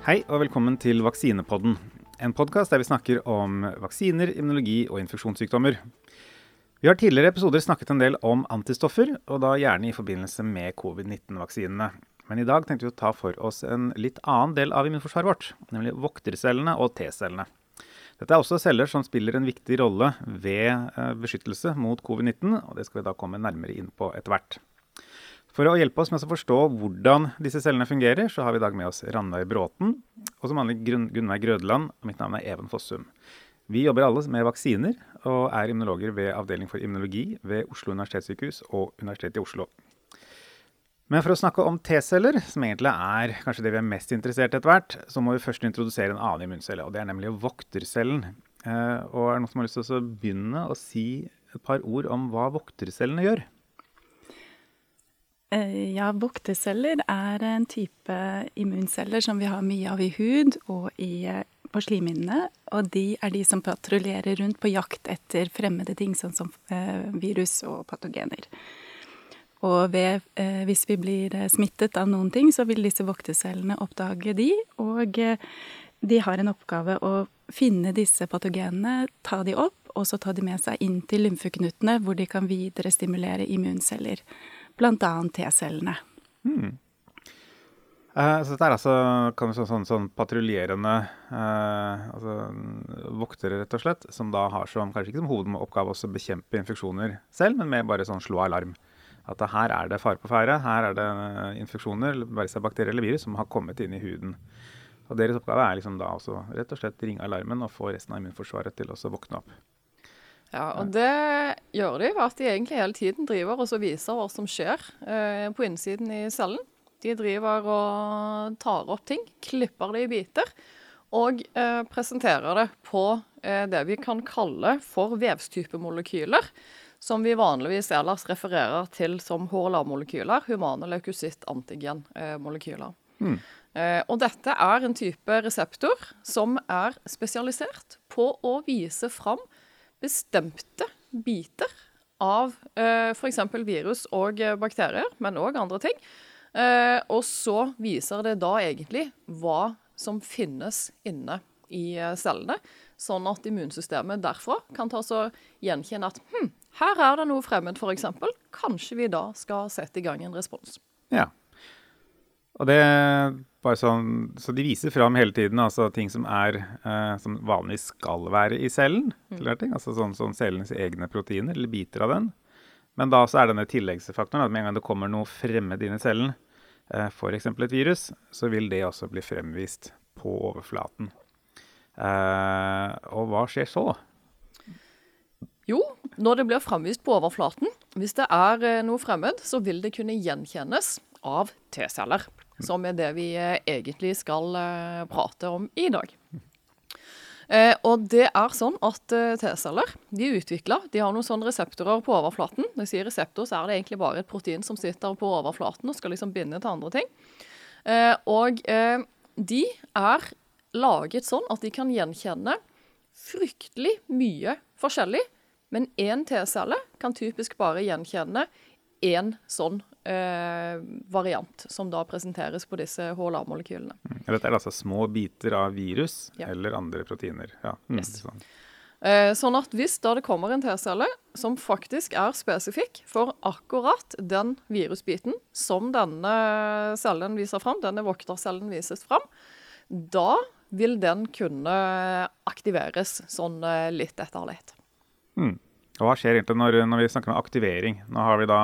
Hei og velkommen til Vaksinepodden. En podkast der vi snakker om vaksiner, immunologi og infeksjonssykdommer. Vi har tidligere episoder snakket en del om antistoffer, og da gjerne i forbindelse med covid-19-vaksinene. Men i dag tenkte vi å ta for oss en litt annen del av immunforsvaret vårt, nemlig voktercellene og T-cellene. Dette er også celler som spiller en viktig rolle ved eh, beskyttelse mot covid-19, og det skal vi da komme nærmere inn på etter hvert. For å hjelpe oss med å forstå hvordan disse cellene fungerer, så har vi i dag med oss Ranveig Bråten og som vanlig Gunnveig Grødeland. og Mitt navn er Even Fossum. Vi jobber alle med vaksiner og er immunologer ved Avdeling for immunologi ved Oslo universitetssykehus og Universitetet i Oslo. Men for å snakke om T-celler, som egentlig er kanskje det vi er mest interessert i etter hvert, så må vi først introdusere en annen immuncelle, og det er nemlig voktercellen. Eh, og er det noen som har lyst til å begynne å si et par ord om hva voktercellene gjør? Eh, ja, vokterceller er en type immunceller som vi har mye av i hud og i, eh, på slimhinnene. Og de er de som patruljerer rundt på jakt etter fremmede ting, sånn som eh, virus og patogener. Og ved, hvis vi blir smittet av noen ting, så vil disse voktercellene oppdage de. Og de har en oppgave å finne disse patogenene, ta de opp, og så ta de med seg inn til lymfeknutene, hvor de kan videre stimulere immunceller bl.a. T-cellene. Mm. Eh, så dette er altså kan du sånn, sånn, sånn patruljerende eh, altså, voktere, rett og slett, som da har som kanskje ikke som hovedoppgave å bekjempe infeksjoner selv, men med bare sånn slå alarm. At her er det fare på ferde, her er det infeksjoner, være seg bakterier eller virus, som har kommet inn i huden. Og Deres oppgave er liksom da også rett og slett ringe alarmen og få resten av immunforsvaret til å våkne opp. Ja, og det gjør de ved at de egentlig hele tiden driver og viser hva som skjer eh, på innsiden i cellen. De driver og tar opp ting, klipper det i biter, og eh, presenterer det på eh, det vi kan kalle for vevstypemolekyler. Som vi vanligvis ellers refererer til som HLA-molekyler, humane leukocytt-antigen-molekyler. Mm. Eh, og dette er en type reseptor som er spesialisert på å vise fram bestemte biter av eh, f.eks. virus og eh, bakterier, men òg andre ting. Eh, og så viser det da egentlig hva som finnes inne i eh, cellene. Sånn at immunsystemet derfra kan ta så gjenkjenne at hm, her er det noe fremmed, f.eks. Kanskje vi da skal sette i gang en respons. Ja. Og det sånn, Så de viser fram hele tiden altså ting som er eh, som vanligvis skal være i cellen. Mm. altså sånn, sånn cellens egne proteiner, eller biter av den. Men da så er denne tilleggsfaktoren at med en gang det kommer noe fremmed inn i cellen, eh, f.eks. et virus, så vil det også bli fremvist på overflaten. Eh, og hva skjer så? Jo, når det blir fremvist på overflaten, hvis det er eh, noe fremmed, så vil det kunne gjenkjennes av T-celler som er det vi eh, egentlig skal eh, prate om i dag. Eh, og det er sånn at eh, T-celler de er utvikla. De har noen sånne reseptorer på overflaten. Når jeg sier reseptor, så er det egentlig bare et protein som sitter på overflaten og skal liksom binde til andre ting. Eh, og eh, de er laget sånn at de kan gjenkjenne fryktelig mye forskjellig. Men én T-celle kan typisk bare gjenkjenne én sånn eh, variant som da presenteres på disse HLA-molekylene. Mm. Dette er altså små biter av virus ja. eller andre proteiner. Ja. Mm, yes. sånn. Eh, sånn at hvis da det kommer en T-celle som faktisk er spesifikk for akkurat den virusbiten som denne cellen viser fram, denne voktercellen vises fram, da vil den kunne aktiveres sånn eh, litt etter litt. Mm. Og hva skjer egentlig når, når, vi snakker om aktivering? Nå har vi da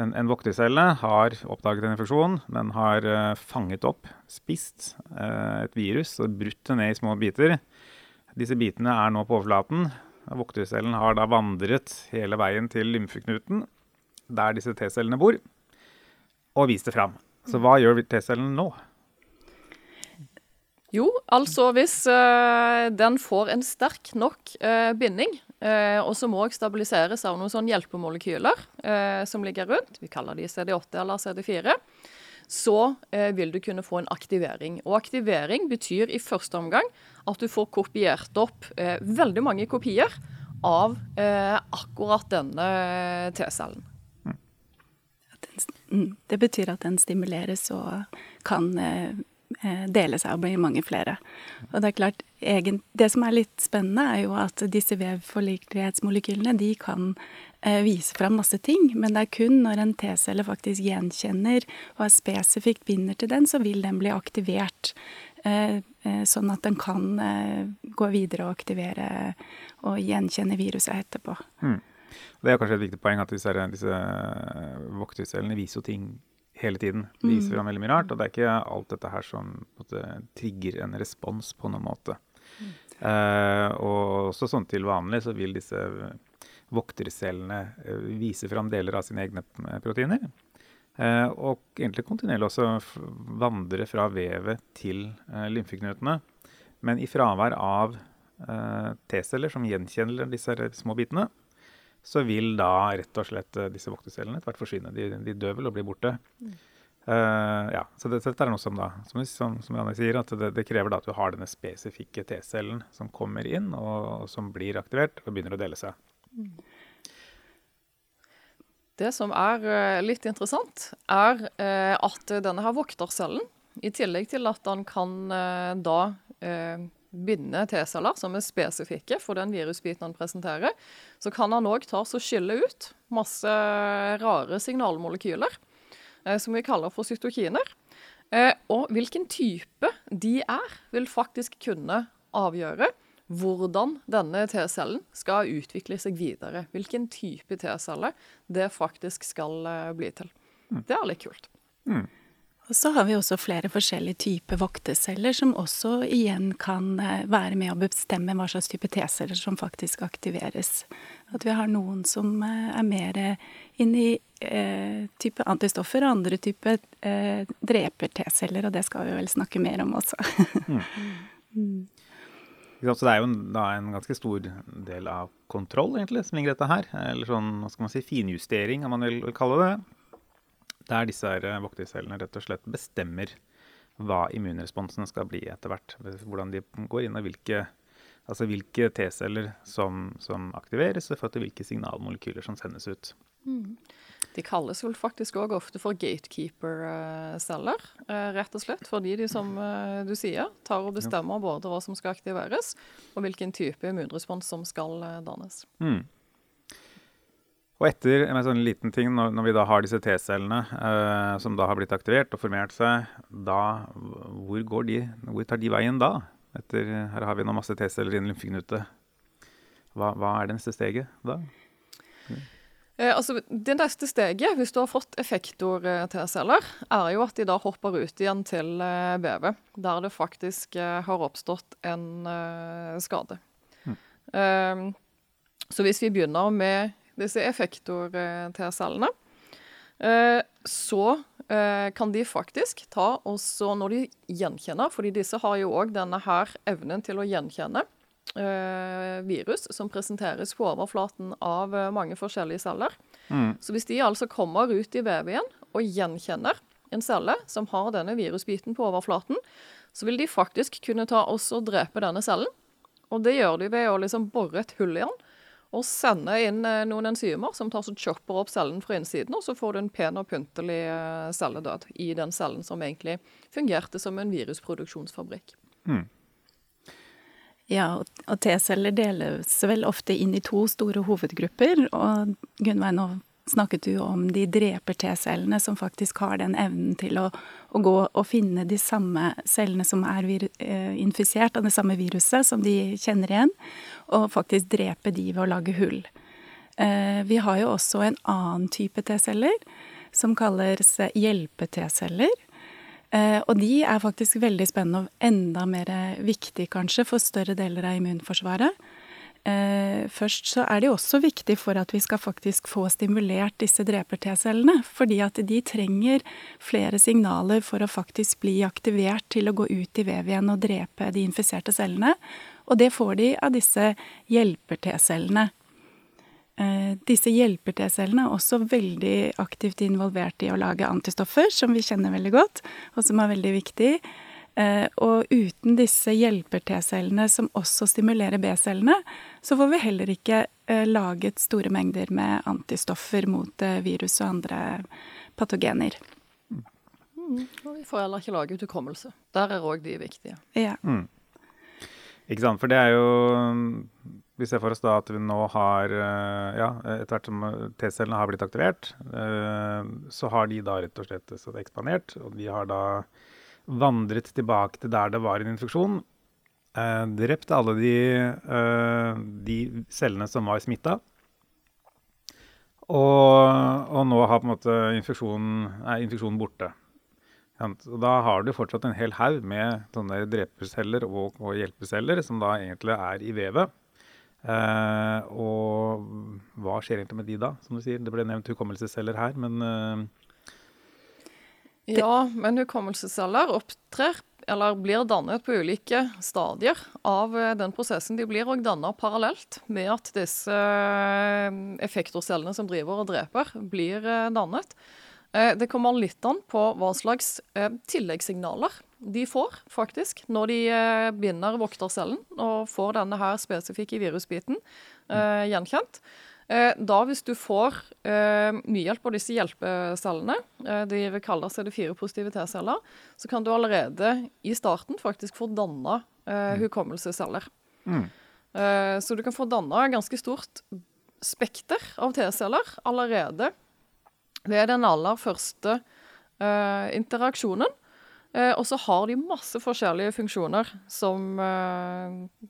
en, en voktercelle har oppdaget en infeksjon. Den har uh, fanget opp, spist uh, et virus og brutt det ned i små biter. Disse bitene er nå på overflaten. Voktercellen har da vandret hele veien til lymfeknuten, der disse T-cellene bor, og vist det fram. Så hva gjør T-cellen nå? Jo, altså hvis uh, den får en sterk nok uh, binding, uh, og som òg stabiliseres av noen sånne hjelpemolekyler som ligger rundt, vi kaller de CD8 eller CD4, så vil du kunne få en aktivering. Og aktivering betyr i første omgang at du får kopiert opp veldig mange kopier av akkurat denne T-cellen. Mm, det betyr at den stimuleres og kan eh, dele seg og bli mange flere. Og det er klart, egen, det som er litt spennende, er jo at disse vevforlikelighetsmolekylene de kan eh, vise fram masse ting, men det er kun når en T-celle faktisk gjenkjenner og er spesifikt binder til den, så vil den bli aktivert. Eh, eh sånn at den kan eh, gå videre og aktivere og gjenkjenne viruset etterpå. Mm. Det er kanskje et viktig poeng at disse, disse voktercellene viser jo ting hele tiden. Viser mm. fram veldig mye rart. Og det er ikke alt dette her som måte, trigger en respons på noen måte. Mm. Eh, og også sånn til vanlig så vil disse voktercellene eh, vise fram deler av sine egne proteiner. Uh, og egentlig kontinuerlig også vandre fra vevet til eh, lymfeknutene. Men i fravær av eh, T-celler som gjenkjenner disse små bitene, så vil da rett og slett eh, disse voktercellene etter hvert forsvinne. De, de, dør vel og blir borte. Mm. Uh, ja, så det, dette er noe som da, som, som, som Janne sier, at det, det, krever da at du har denne spesifikke T-cellen som kommer inn, og, og, som blir aktivert og begynner å dele seg. Mm. Det som er uh, litt interessant, er at denne her voktercellen, i tillegg til at den kan da binde T-celler som er spesifikke for den virusbiten han presenterer, så kan han òg skille ut masse rare signalmolekyler, eh, som vi kaller for cytokiner. Eh, og hvilken type de er, vil faktisk kunne avgjøre hvordan denne T-cellen skal utvikle seg videre. Hvilken type T-celle det faktisk skal eh, bli til. Mm. Det er litt kult. Mm. Og så har vi også flere forskjellige typer vokteceller, som også igjen kan eh, være med å bestemme hva slags type T-celler som faktisk aktiveres. At vi har noen som eh, er mer inn i eh, type antistoffer, og andre type eh, dreper T-celler, og det skal vi vel snakke mer om også. mm. mm. Så det er jo en, en, ganske stor del av kontroll egentlig, som ligger i dette her. Eller sånn, hva skal man si, finjustering, om man vil kalle det der disse eh, voktercellene rett og slett bestemmer hva immunresponsene skal bli etter hvert. Hvordan de går inn, og hvilke, altså hvilke T-celler som, som, aktiveres, og for hvilke signalmolekyler som sendes ut. Mm. De kalles vel faktisk òg ofte for gatekeeper-celler, eh, rett og slett. Fordi de, som eh, du sier, tar og bestemmer både hva som skal aktiveres, og hvilken type immunrespons som skal dannes. Mm. Og etter en sånn liten ting, når, når vi da har disse T-cellene eh, som da har blitt aktivert og formert seg, da hvor, går de, hvor tar de veien da? Etter, her har vi nå masse T-celler i en lymfeknute. Hva, hva, er det neste steget da? Mm. Eh, altså, det neste steget, hvis du har fått effektor-T-celler, er jo at de da hopper ut igjen til eh, vevet, der det faktisk eh, har oppstått en eh, skade. Mm. så hvis vi begynner med disse effektor-T-cellene, eh, så eh, kan de faktisk ta og så når de gjenkjenner, fordi disse har jo òg denne her evnen til å gjenkjenne eh, virus som presenteres på overflaten av mange forskjellige celler. Mm. Så hvis de altså kommer ut i vevet igjen og gjenkjenner en celle som har denne virusbiten på overflaten, så vil de faktisk kunne ta og drepe denne cellen. Og det gjør de ved å liksom bore et hull i den og sender inn eh, noen enzymer som tar så chopper opp cellen fra innsiden, og så får du en pen og pyntelig eh, celledød i den cellen som egentlig fungerte som en virusproduksjonsfabrikk. Mm. Ja, og T-celler deles vel ofte inn i to store hovedgrupper. Og Gunnveig, nå snakket du om de dreper T-cellene, som faktisk har den evnen til å, å, gå og finne de samme cellene som er eh, infisert av det samme viruset, som de kjenner igjen og faktisk drepe de ved å lage hull. Eh, vi har jo også en annen type T-celler som kalles hjelpe-T-celler. Eh, og de er faktisk veldig spennende og enda mer viktig kanskje for større deler av immunforsvaret. Eh, først så er de også viktig for at vi skal faktisk få stimulert disse dreper-T-cellene. Fordi at de trenger flere signaler for å faktisk bli aktivert til å gå ut i vevet igjen og drepe de infiserte cellene. Og det får de av disse hjelper-T-cellene. Eh, disse hjelper-T-cellene er også veldig aktivt involvert i å lage antistoffer, som vi kjenner veldig godt, og som er veldig viktig. Eh, og uten disse hjelper-T-cellene som også stimulerer B-cellene, så får vi heller ikke eh, laget store mengder med antistoffer mot virus og andre patogener. Mm, og vi får heller ikke lage ut hukommelse. Der er òg de viktige. Ja. Mm. Ikke sant, for det er jo Vi ser for oss da at vi nå har eh, Ja, etter hvert som T-cellene har blitt aktivert, eh, så har de da rett og slett så ekspandert, og vi har da vandret tilbake til der det var en infeksjon. Eh, drept alle de, eh, de cellene som var smitta. Og, og, nå har på en måte infeksjonen, er infeksjonen borte. Og da har du fortsatt en hel haug med sånne dreperceller og, og, hjelpeceller som da egentlig er i vevet. Eh, og hva skjer egentlig med de da, som du sier? Det ble nevnt hukommelsesceller her, men Ja, men hukommelsesceller opptrer eller blir dannet på ulike stadier av eh, den prosessen. De blir òg dannet parallelt med at disse eh, effektorcellene som driver og dreper, blir eh, dannet. Det kommer litt an på hva slags tilleggssignaler de får, faktisk, når de binder voktercellen og får denne her spesifikke virusbiten gjenkjent. Da hvis du får mye hjelp av disse hjelpecellene, de vil kalle CD4-positive T-celler, så kan du allerede i starten faktisk få danna hukommelsesceller. Mm. Så du kan få danna ganske stort spekter av T-celler allerede ved den aller første uh, interaksjonen. Uh, og så har de masse forskjellige funksjoner som uh,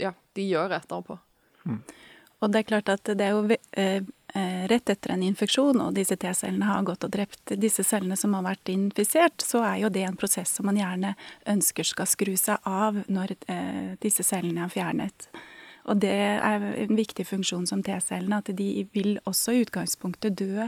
ja, de gjør etterpå. Mm. Og det er klart at det er jo rett etter en infeksjon, og disse T-cellene har gått og drept disse cellene som har vært infisert, så er jo det en prosess som man gjerne ønsker skal skru seg av når disse cellene er fjernet. Og det er en viktig funksjon som T-cellene, at de vil også i utgangspunktet dø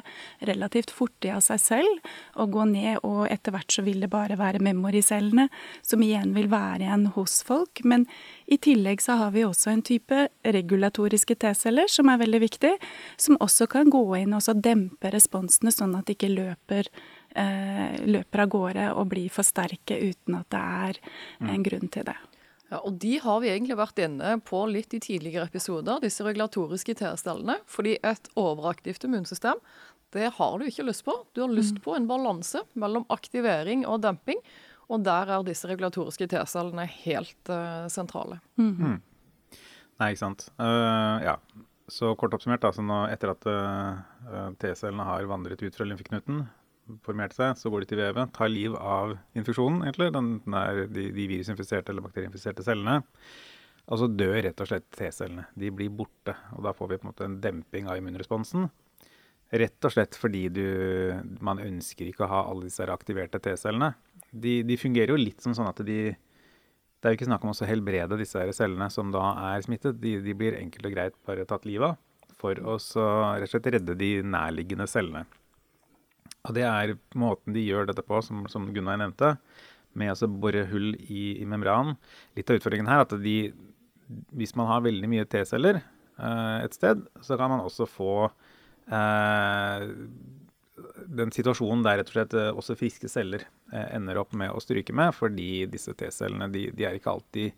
relativt fort av seg selv og gå ned, og etter hvert så vil det bare være memoricellene som igjen vil være igjen hos folk. Men i tillegg så har vi også en type regulatoriske T-celler som er veldig viktig, som også kan gå inn og dempe responsene, sånn at de ikke løper eh, løper av gårde og blir for sterke uten at det er en mm. grunn til det. Ja, og De har vi egentlig vært inne på litt i tidligere episoder, disse regulatoriske T-stellene. Fordi et overaktivt immunsystem, det har du ikke lyst på. Du har lyst mm. på en balanse mellom aktivering og demping. Og der er disse regulatoriske T-cellene helt uh, sentrale. Mm. Mm. Nei, ikke sant. Uh, ja. Så kort oppsummert, altså nå, etter at uh, T-cellene har vandret ut fra lymfeknuten, formerte seg, så går de til vevet, tar liv av infeksjonen, egentlig. Den, er de, de virusinfiserte eller bakterieinfiserte cellene. Og så dør rett og slett T-cellene. De blir borte. Og da får vi på en måte en demping av immunresponsen. Rett og slett fordi du, man ønsker ikke å ha alle disse aktiverte T-cellene. De, de, fungerer jo litt som sånn at de Det er jo ikke snakk om å helbrede disse cellene som da er smittet. De, de blir enkelt og greit bare tatt livet av for å rett og slett redde de nærliggende cellene. Og det er måten de gjør dette på, som, som Gunnar nevnte, med å bore hull i, i membranen. Litt av utfordringen her er at de, hvis man har veldig mye T-celler eh, et sted, så kan man også få eh, den situasjonen der rett og slett eh, også friske celler eh, ender opp med å stryke med, fordi disse T-cellene de, de, er ikke alltid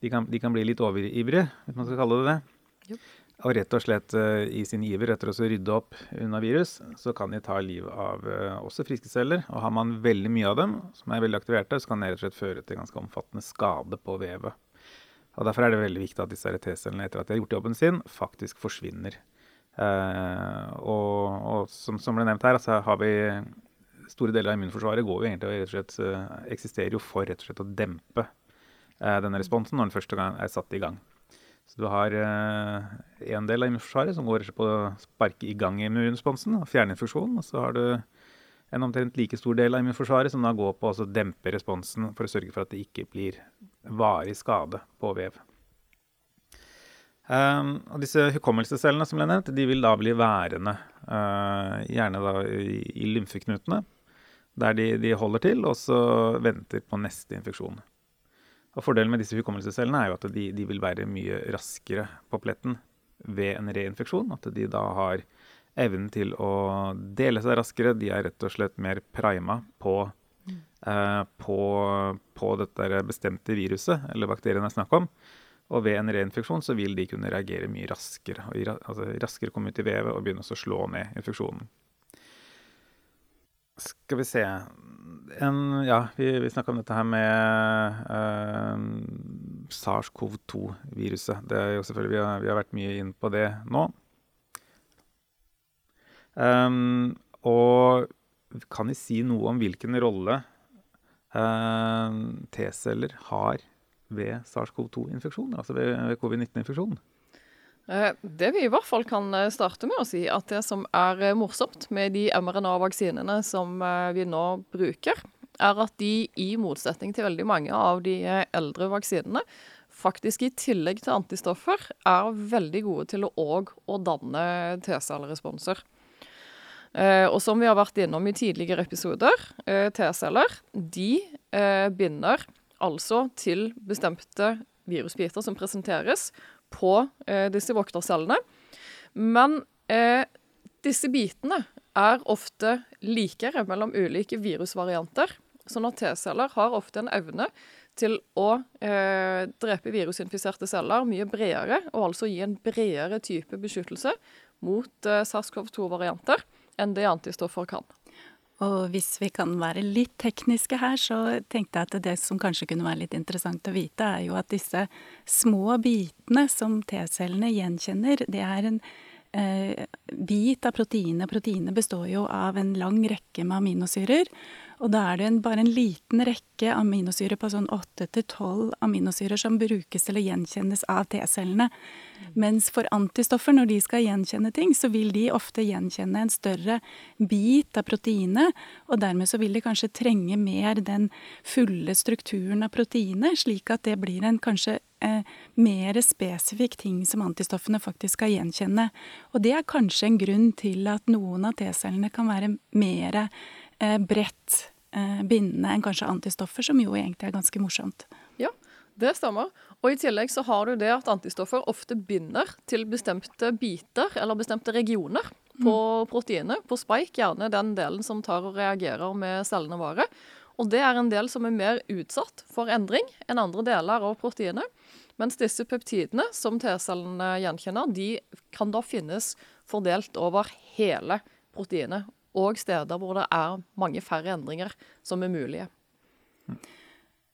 de kan, de kan, bli litt overivrige, hvis man skal kalle det det. Yep. Og rett og slett uh, i sin iver etter å rydde opp unna virus, så kan de ta liv av uh, også friske celler. Og har man veldig mye av dem, som er veldig aktiverte, så kan det rett og slett føre til ganske omfattende skade på vevet. Og Derfor er det veldig viktig at disse T-cellene etter at de har gjort jobben sin, faktisk forsvinner. Uh, og, og som, som, ble nevnt her, så har vi store deler av immunforsvaret går jo egentlig og rett og slett, eksisterer jo for rett og slett å dempe denne responsen når den første gang er satt i gang. Så du har en eh, del av immunforsvaret som går på å sparke i gang immunresponsen og fjerne infeksjonen. Og så har du en omtrent like stor del av immunforsvaret som da går på å dempe responsen for å sørge for at det ikke blir varig skade på vev. Um, og disse hukommelsescellene som ble nevnt, de vil da bli værende uh, gjerne da i, i lymfeknutene, der de, de holder til, og så venter på neste infeksjon. Og Fordelen med disse hukommelsescellene er jo at de, de, vil være mye raskere på pletten ved en reinfeksjon. At de da har evnen til å dele seg raskere. De er rett og slett mer prima på, eh, på, på dette bestemte viruset eller bakterien det er snakk om. Og ved en reinfeksjon så vil de kunne reagere mye raskere. og altså Raskere komme ut i vevet og begynne å slå ned infeksjonen. Skal vi se en, Ja, vi, vi snakka om dette her med uh, SARS-CoV-2-viruset. Det er jo selvfølgelig, vi har, vi har, vært mye inn på det nå. Um, og kan vi si noe om hvilken rolle uh, T-celler har ved SARS-CoV-2-infeksjon, altså ved, ved covid-19-infeksjonen? Eh, det vi i hvert fall kan eh, starte med å si, at det som er eh, morsomt med de mRNA-vaksinene som vi nå bruker, er at de i motsetning til veldig mange av de eldre vaksinene, faktisk i tillegg til antistoffer er veldig gode til å òg å danne T-celleresponser. Og som vi har vært innom i tidligere episoder, T-celler de binder altså til bestemte virusbiter som presenteres på eh, disse voktercellene. Men eh, disse bitene er ofte likere mellom ulike virusvarianter. Sånn at T-celler har ofte en evne til å eh, drepe virusinfiserte celler mye bredere, og altså gi en bredere type beskyttelse mot eh, SARS-CoV-2-varianter enn det antistoffer kan. Og hvis vi kan være litt tekniske her, så tenkte jeg at det som kanskje kunne være litt interessant å vite, er jo at disse små bitene som T-cellene gjenkjenner, det er en bit av proteinet. Proteinet består jo av en lang rekke med aminosyrer. Og da er det en, bare en liten rekke aminosyrer på sånn 8-12 aminosyrer som brukes til å gjenkjennes av T-cellene. Mens for antistoffer, når de skal gjenkjenne ting, så vil de ofte gjenkjenne en større bit av proteinet. Og dermed så vil de kanskje trenge mer den fulle strukturen av proteinet, slik at det blir en kanskje eh, mer spesifikk ting som antistoffene faktisk skal gjenkjenne. Og det er kanskje en grunn til at noen av T-cellene kan være mer eh, bredt eh, bindende enn kanskje antistoffer, som jo egentlig er ganske morsomt. Ja, det stemmer. Og i tillegg så har du det at antistoffer ofte binder til bestemte biter eller bestemte regioner på mm. proteinet. På spike, gjerne den delen som tar og reagerer med cellene våre. Og det er en del som er mer utsatt for endring enn andre deler av proteinet. Mens disse peptidene som T-cellene gjenkjenner, de kan da finnes fordelt over hele proteinet og steder hvor det er mange færre endringer som er mulige.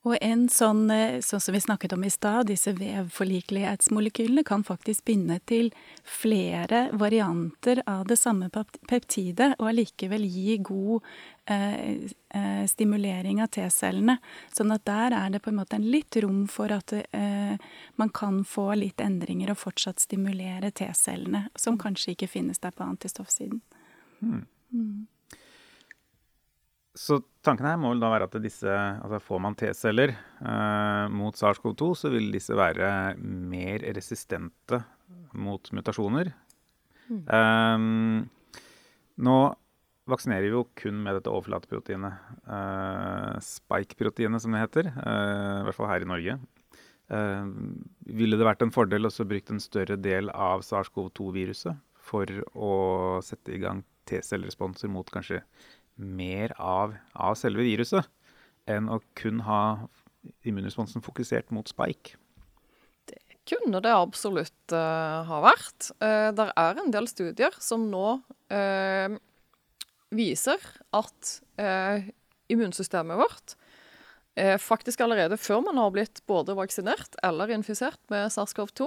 Og en sånn, eh, sånn som vi snakket om i stad, disse vevforlikelighetsmolekylene kan faktisk binde til flere varianter av det samme peptidet, og allikevel gi god eh, eh, stimulering av T-cellene. Sånn at der er det på en måte en litt rom for at eh, man kan få litt endringer og fortsatt stimulere T-cellene, som kanskje ikke finnes der på antistoffsiden. Mm. Så tanken her må vel da være at disse, altså får man T-celler eh, mot SARS-CoV-2, så vil disse være mer resistente mot mutasjoner. Mm. Eh, nå vaksinerer vi jo kun med dette overflateproteinet. Eh, Spike-proteinet, som det heter. Uh, I hvert fall her i Norge. Uh, ville det vært en fordel å bruke en større del av SARS-CoV-2-viruset for å sette i gang T-celleresponser mot kanskje mer av, av, selve viruset, enn å kun ha immunresponsen fokusert mot spike? Det kunne det absolutt uh, ha vært. Uh, det er en del studier som nå uh, viser at immunsystemet vårt faktisk allerede før man har blitt både vaksinert eller infisert med SARS-CoV-2,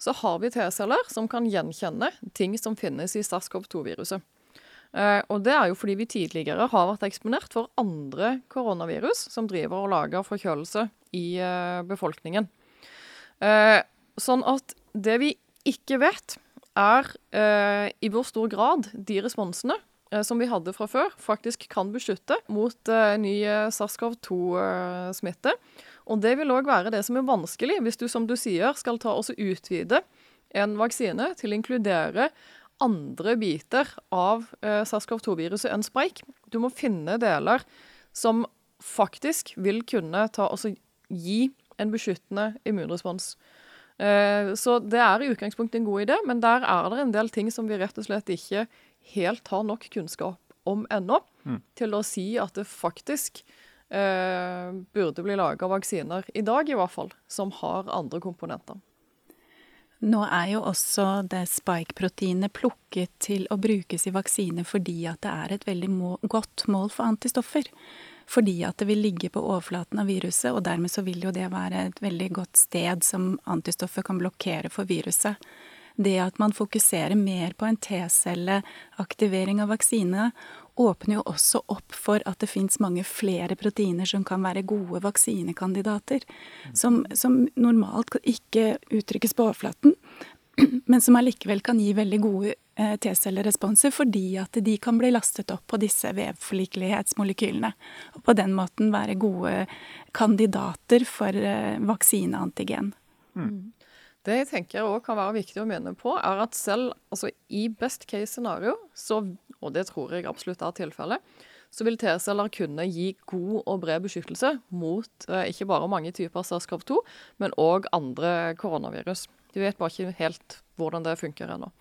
så har vi T-celler som kan gjenkjenne ting som finnes i SARS-CoV-2-viruset. Uh, og det er jo fordi vi tidligere har vært eksponert for andre koronavirus som driver og lager forkjølelse i uh, befolkningen. Uh, sånn at det vi ikke vet, er i hvor stor grad de responsene som vi hadde fra før, faktisk kan beskytte mot ny SARS-CoV-2-smitte. Og det vil òg være det som er vanskelig hvis du, som du sier, skal ta og utvide en vaksine til å inkludere andre biter av eh, SARS-CoV-2-viruset enn spike. Du må finne deler som faktisk vil kunne ta, altså gi en beskyttende immunrespons. Eh, så det er i utgangspunktet en god idé, men der er det en del ting som vi rett og slett ikke helt har nok kunnskap om ennå, mm. til å si at det faktisk eh, burde bli laga vaksiner, i dag i hvert fall, som har andre komponenter. Nå er jo også det spike-proteinet plukket til å brukes i vaksine fordi at det er et veldig må godt mål for antistoffer. Fordi at det vil ligge på overflaten av viruset, og dermed så vil jo det være et veldig godt sted som antistoffer kan blokkere for viruset. Det at man fokuserer mer på en T-celleaktivering av vaksine, åpner jo også opp for at det fins mange flere proteiner som kan være gode vaksinekandidater. Som, som normalt ikke uttrykkes på overflaten, men som allikevel kan gi veldig gode eh, T-celleresponser fordi at de kan bli lastet opp på disse vevforlikelighetsmolekylene. Og på den måten være gode kandidater for eh, vaksineantigen. Mm. Det jeg tenker også kan være viktig å minne på, er at selv altså, i best case scenario, så, og det tror jeg absolutt er tilfellet, så vil T-celler kunne gi god og bred beskyttelse mot eh, ikke bare mange typer SARS-CoV-2, men òg andre koronavirus. De vet bare ikke helt hvordan det funker ennå.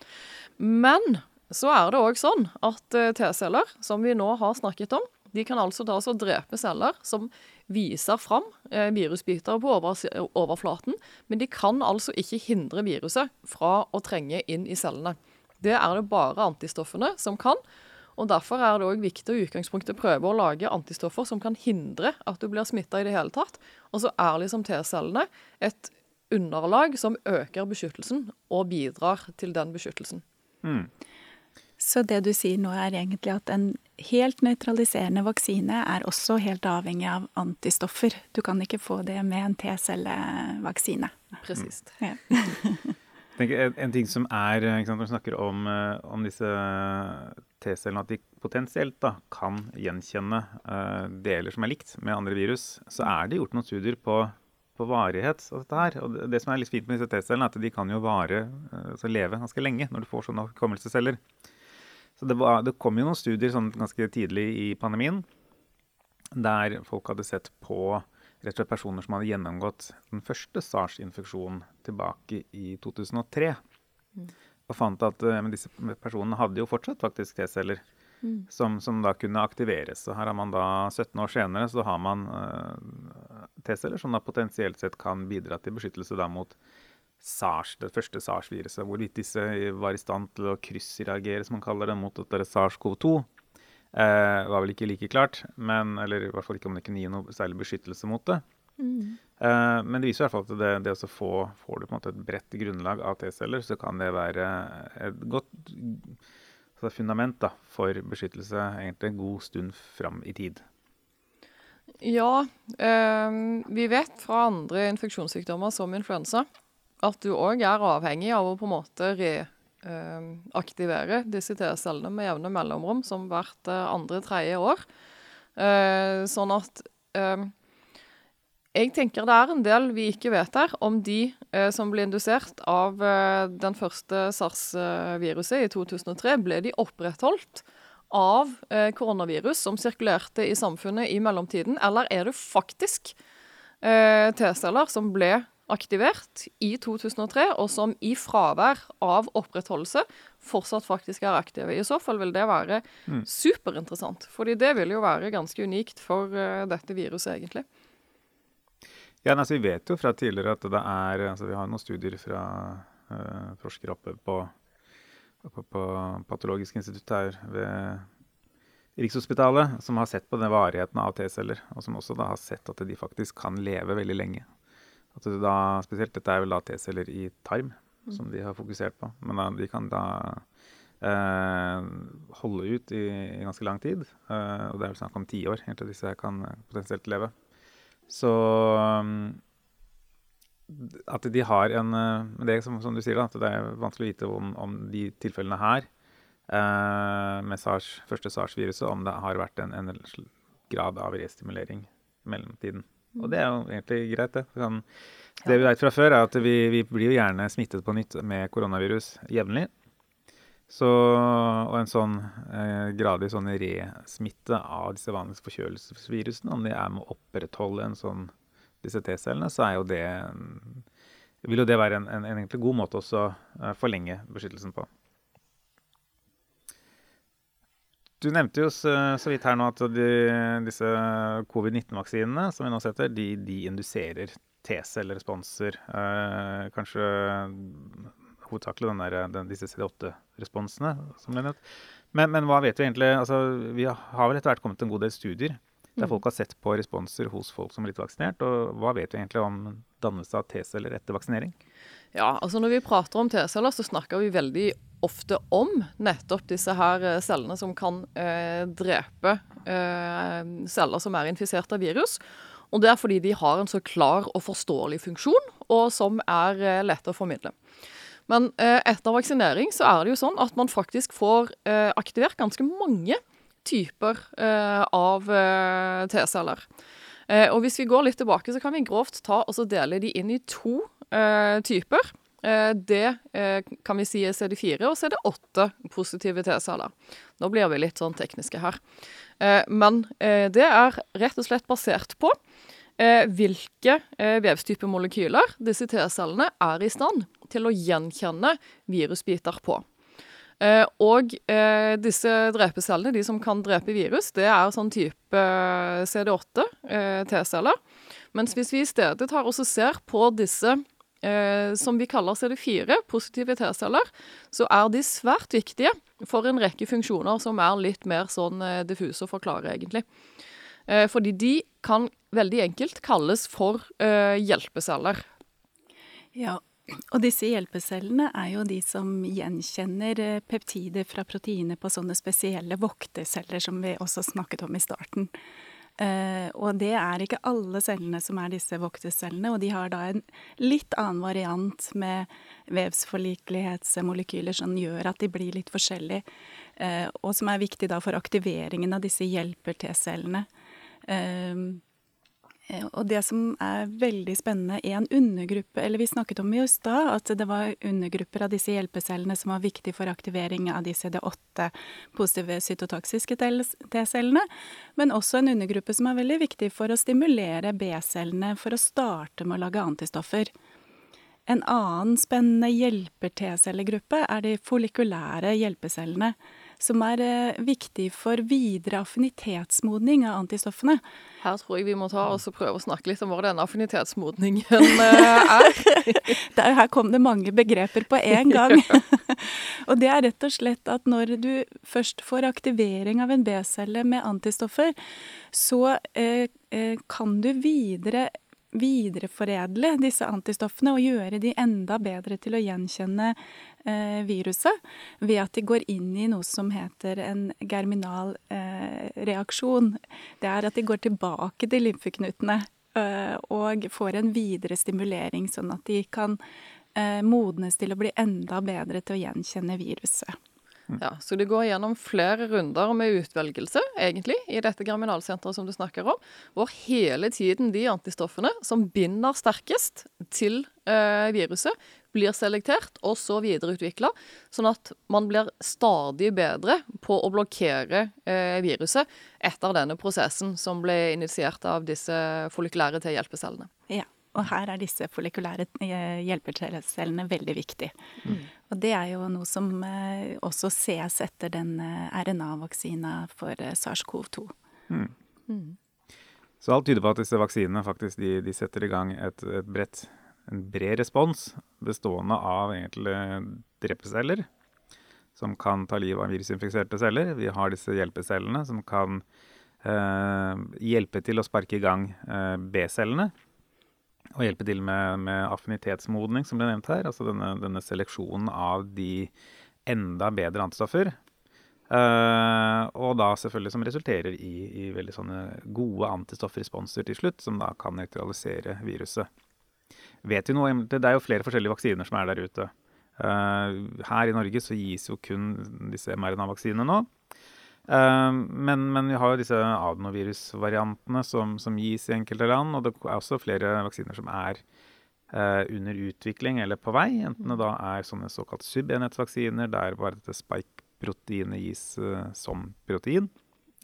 Men så er det òg sånn at eh, T-celler, som vi nå har snakket om, de kan altså da også drepe celler som viser fram eh, virusbiter på overflaten, men de kan altså ikke hindre viruset fra å trenge inn i cellene. Det er det bare antistoffene som kan. og Derfor er det også viktig å i utgangspunktet prøve å lage antistoffer som kan hindre at du blir smitta i det hele tatt. Og så er liksom T-cellene et underlag som øker beskyttelsen og bidrar til den beskyttelsen. Mm. Så det du sier nå er egentlig at en helt nøytraliserende vaksine er også helt avhengig av antistoffer. Du kan ikke få det med en T-cellevaksine. Presist. Ja. en, en, ting som er sant, Når vi snakker om, eh, om disse T-cellene, at de potensielt da, kan gjenkjenne uh, deler som er likt med andre virus, så er det gjort noen studier på på varighet av dette her. Og det som er litt fint med disse T-cellene, er at de kan jo vare, altså leve ganske lenge når du får sånne hukommelsesceller. Så det, var, det, kom jo noen studier sånn ganske tidlig i pandemien der folk hadde sett på rett og slett personer som hadde gjennomgått den første SARS-infeksjonen tilbake i 2003. Mm. Og fant at uh, disse personene hadde jo fortsatt faktisk T-celler. Mm. Som, som, da kunne aktiveres. Så her har man da 17 år senere så har man uh, T-celler som da potensielt sett kan bidra til beskyttelse da mot SARS, det første SARS-viruset. Hvorvidt disse var i stand til å kryssreagere, som man kaller det, mot dette SARS-CoV-2, eh, var vel ikke like klart. Men, eller i hvert fall ikke om det kunne gi noe særlig beskyttelse mot det. Mm. Eh, men det viser i hvert fall at det, det å få får du på en måte et bredt grunnlag av T-celler, så kan det være et godt fundament da, for beskyttelse egentlig en god stund fram i tid. Ja, eh, vi vet fra andre infeksjonssykdommer som influensa at du òg er avhengig av å på en måte reaktivere disse T-cellene med jevne mellomrom, som hvert eh, andre-tredje år. Eh, sånn at eh, jeg tenker det er en del vi ikke vet her, om de eh, som ble indusert av eh, den første SARS-viruset i 2003, ble de opprettholdt av eh, koronavirus som sirkulerte i samfunnet i mellomtiden, eller er det faktisk T-celler som ble aktivert i 2003, og som i fravær av opprettholdelse fortsatt faktisk er aktive. I så fall vil det være mm. superinteressant, fordi det vil jo være ganske unikt for uh, dette viruset, egentlig. Ja, altså, Vi vet jo fra tidligere at det er altså, Vi har noen studier fra uh, forskere oppe på, oppe på Patologisk institutt her ved Rikshospitalet, som har sett på den varigheten av T-celler, og som også da har sett at de faktisk kan leve veldig lenge. At du da, spesielt, Dette er vel da T-celler i tarm mm. som de har fokusert på. Men da, de kan da eh, holde ut i, i, ganske lang tid. Eh, og det er vel snakk om tiår til disse her kan potensielt leve. Så um, at de har en eh, Men det som, som, du sier, da, at det er vanskelig å vite om, om de tilfellene her eh, med SARS, første SARS-viruset, om det har vært en, en grad av restimulering i mellomtiden. Og det er jo egentlig greit, det. Sånn, det vi vet fra før, er at vi, vi, blir jo gjerne smittet på nytt med koronavirus jevnlig. Så, og en sånn eh, gradvis sånn resmitte av disse vanlige forkjølelsesvirusene, om det er med å opprettholde en sånn, disse T-cellene, så er jo det vil jo det være en, en, en god måte også å uh, forlenge beskyttelsen på. Du nevnte jo så, så vidt her nå at de, disse covid-19-vaksinene som vi nå setter, de, de induserer T-celleresponser. Eh, kanskje hovedsakelig den den, disse CD8-responsene som ble nevnt. Men, men, hva vet vi egentlig? Altså, vi har vel etter hvert kommet til en god del studier der mm. folk har sett på responser hos folk som er blitt vaksinert. Og hva vet vi egentlig om dannelse av T-celler etter vaksinering? Ja, altså Når vi prater om T-celler, så snakker vi veldig ofte om nettopp disse her eh, cellene som kan eh, drepe eh, celler som er infisert av virus. Og Det er fordi de har en så klar og forståelig funksjon, og som er eh, lett å formidle. Men eh, etter vaksinering så er det jo sånn at man faktisk får eh, aktivert ganske mange typer av T-celler. Og hvis vi går litt tilbake, så kan vi grovt ta og dele de inn i to typer. Det kan vi si er CD4, og så er det åtte positive T-celler. Nå blir vi litt sånn tekniske her. men det er rett og slett basert på eh, hvilke vevstype vevstypemolekyler disse T-cellene er i stand til å gjenkjenne virusbiter på. Eh, og eh, disse drepecellene, de som kan drepe virus, det er sånn type eh, CD8 eh, T-celler. Mens hvis vi i stedet tar og ser på disse som vi kaller CD4, positive T-celler, så er de svært viktige for en rekke funksjoner som er litt mer sånn diffuse å forklare, egentlig. Eh, fordi de kan veldig enkelt kalles for eh, hjelpeceller. Ja, og disse hjelpecellene er jo de som gjenkjenner eh, peptider fra proteiner på sånne spesielle vokterceller som vi også snakket om i starten. Uh, og det er ikke alle cellene som er disse voktescellene, og de har da en litt annen variant med vevsforlikelighetsmolekyler som gjør at de blir litt forskjellige, uh, og som er viktig da for aktiveringen av disse hjelper-T-cellene. Ehm, eh, og det som er veldig spennende, er en undergruppe Eller vi snakket om i stad at det var undergrupper av disse hjelpecellene som var viktig for aktivering av de CD8 positive cytotoksiske T-cellene. Men også en undergruppe som er veldig viktig for å stimulere B-cellene for å starte med å lage antistoffer. En annen spennende hjelper-T-cellegruppe er de follikulære hjelpecellene som er eh, viktig for videre affinitetsmodning av antistoffene. Her tror jeg vi må ta oss og prøve å snakke litt om hva denne affinitetsmodningen eh, er. Der, her kom det mange begreper på én gang. og det er rett og slett at når du først får aktivering av en B-celle med antistoffer, så eh, eh kan du videre videreforedle disse antistoffene og gjøre de enda bedre til å gjenkjenne eh, viruset ved at de går inn i noe som heter en germinal eh, reaksjon. Det er at de går tilbake til lymfeknutene eh, og får en videre stimulering, sånn at de kan eh, modnes til å bli enda bedre til å gjenkjenne viruset. Ja, Så det går gjennom flere runder med utvelgelse, egentlig, i dette germinalsenteret som du snakker om, hvor hele tiden de antistoffene som binder sterkest til eh, viruset, blir selektert og så videreutvikla, sånn at man blir stadig bedre på å blokkere eh, viruset etter denne prosessen som ble initiert av disse follikulære T-hjelpecellene. Ja. Og her er disse follikulære eh, hjelpecellene veldig viktige. Mm. Og det er jo noe som eh, også ses etter den eh, RNA-vaksina for SARS-CoV-2. Mm. Mm. Så alt tyder på at disse vaksinene faktisk de, de setter i gang et, et bredt, en bred respons bestående av egentlig drepeceller som kan ta livet av virusinfiserte celler. Vi har disse hjelpecellene som kan eh, hjelpe til å sparke i gang eh, B-cellene og hjelpe til med, med, affinitetsmodning, som ble nevnt her. Altså denne, denne seleksjonen av de enda bedre antistoffer. Uh, og da selvfølgelig som resulterer i, i veldig sånne gode antistoffresponser til slutt, som da kan nøytralisere viruset. Vet vi noe, Det er jo flere forskjellige vaksiner som er der ute. Uh, her i Norge så gis jo kun disse mRNA-vaksinene nå. Ehm, men, men, vi har jo disse adenovirusvariantene som, som gis i enkelte land. Og det er også flere vaksiner som er uh, under utvikling eller på vei. Enten det da er sånne såkalt subenhetsvaksiner, der bare dette spike-proteinet gis uh, som protein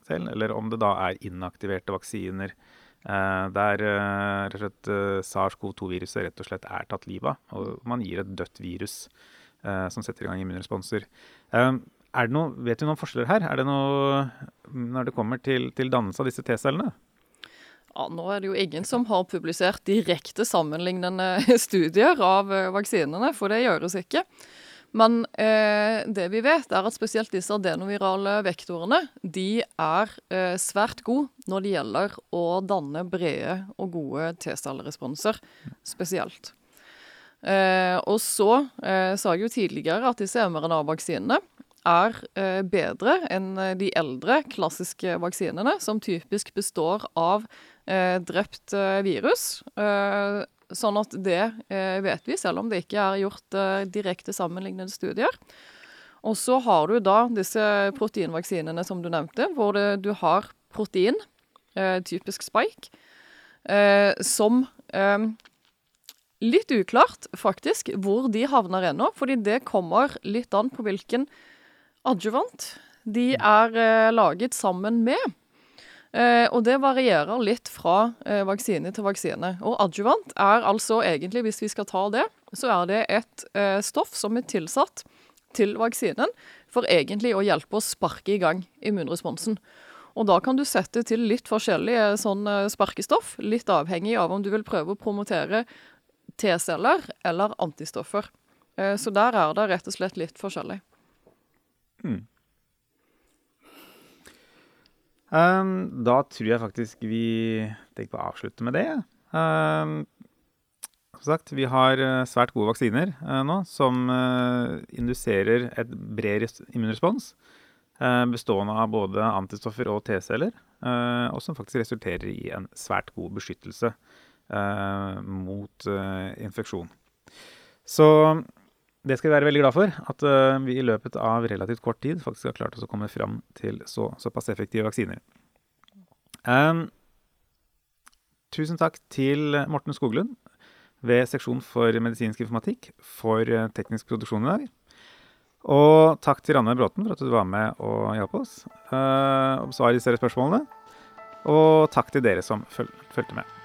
selv, eller om det da er inaktiverte vaksiner. Uh, der rett og slett SARS-CoV-2-viruset rett og slett er tatt livet av. Og man gir et dødt virus som setter i gang immunresponser. Um, er det noe, vet du noen forskjeller her? Er det noe når det kommer til, til dannelse av disse T-cellene? Ja, nå er det jo ingen som har publisert direkte sammenlignende studier av eh, vaksinene, for det gjøres ikke. Men eh, det vi vet, er at spesielt disse adenovirale vektorene de er eh, svært gode når det gjelder å danne brede og gode T-celleresponser spesielt. Eh, og så eh, sa jeg jo tidligere at disse mRNA-vaksinene er eh, bedre enn de eldre klassiske vaksinene, som typisk består av eh, drept virus. Sånn at det eh, vet vi, selv om det ikke er gjort eh, direkte sammenlignende studier. Og så har du da disse proteinvaksinene som du nevnte, hvor det, du har protein, eh, typisk spike, eh, som eh, Litt uklart, faktisk, hvor de havner ennå, fordi det kommer litt an på hvilken adjuvant de er eh, laget sammen med. Eh, og det varierer litt fra eh, vaksine til vaksine. Og adjuvant er altså egentlig, hvis vi skal ta det, så er det et eh, stoff som er tilsatt til vaksinen for egentlig å hjelpe å sparke i gang immunresponsen. Og da kan du sette til litt forskjellige sånn eh, sparkestoff, litt avhengig av om du vil prøve å promotere T-celler eller antistoffer. Eh, så der er det rett og slett litt forskjellig. Mm. Um, da tror jeg faktisk vi tenker på å avslutte med det. Um, som sagt, vi har uh, svært gode vaksiner uh, nå som uh, induserer et bred immunrespons. bestående av både antistoffer og T-celler. og som faktisk resulterer i en svært god beskyttelse mot infeksjon. Så det skal vi være veldig glad for. At uh, vi i løpet av relativt kort tid faktisk har klart oss å komme fram til så, såpass effektive vaksiner. Um, tusen takk til Morten Skoglund ved seksjon for medisinsk informatikk for uh, teknisk produksjon i dag. Og takk til Ranne Bråten for at du var med og hjalp oss uh, å besvare disse spørsmålene. Og takk til dere som føl fulgte med.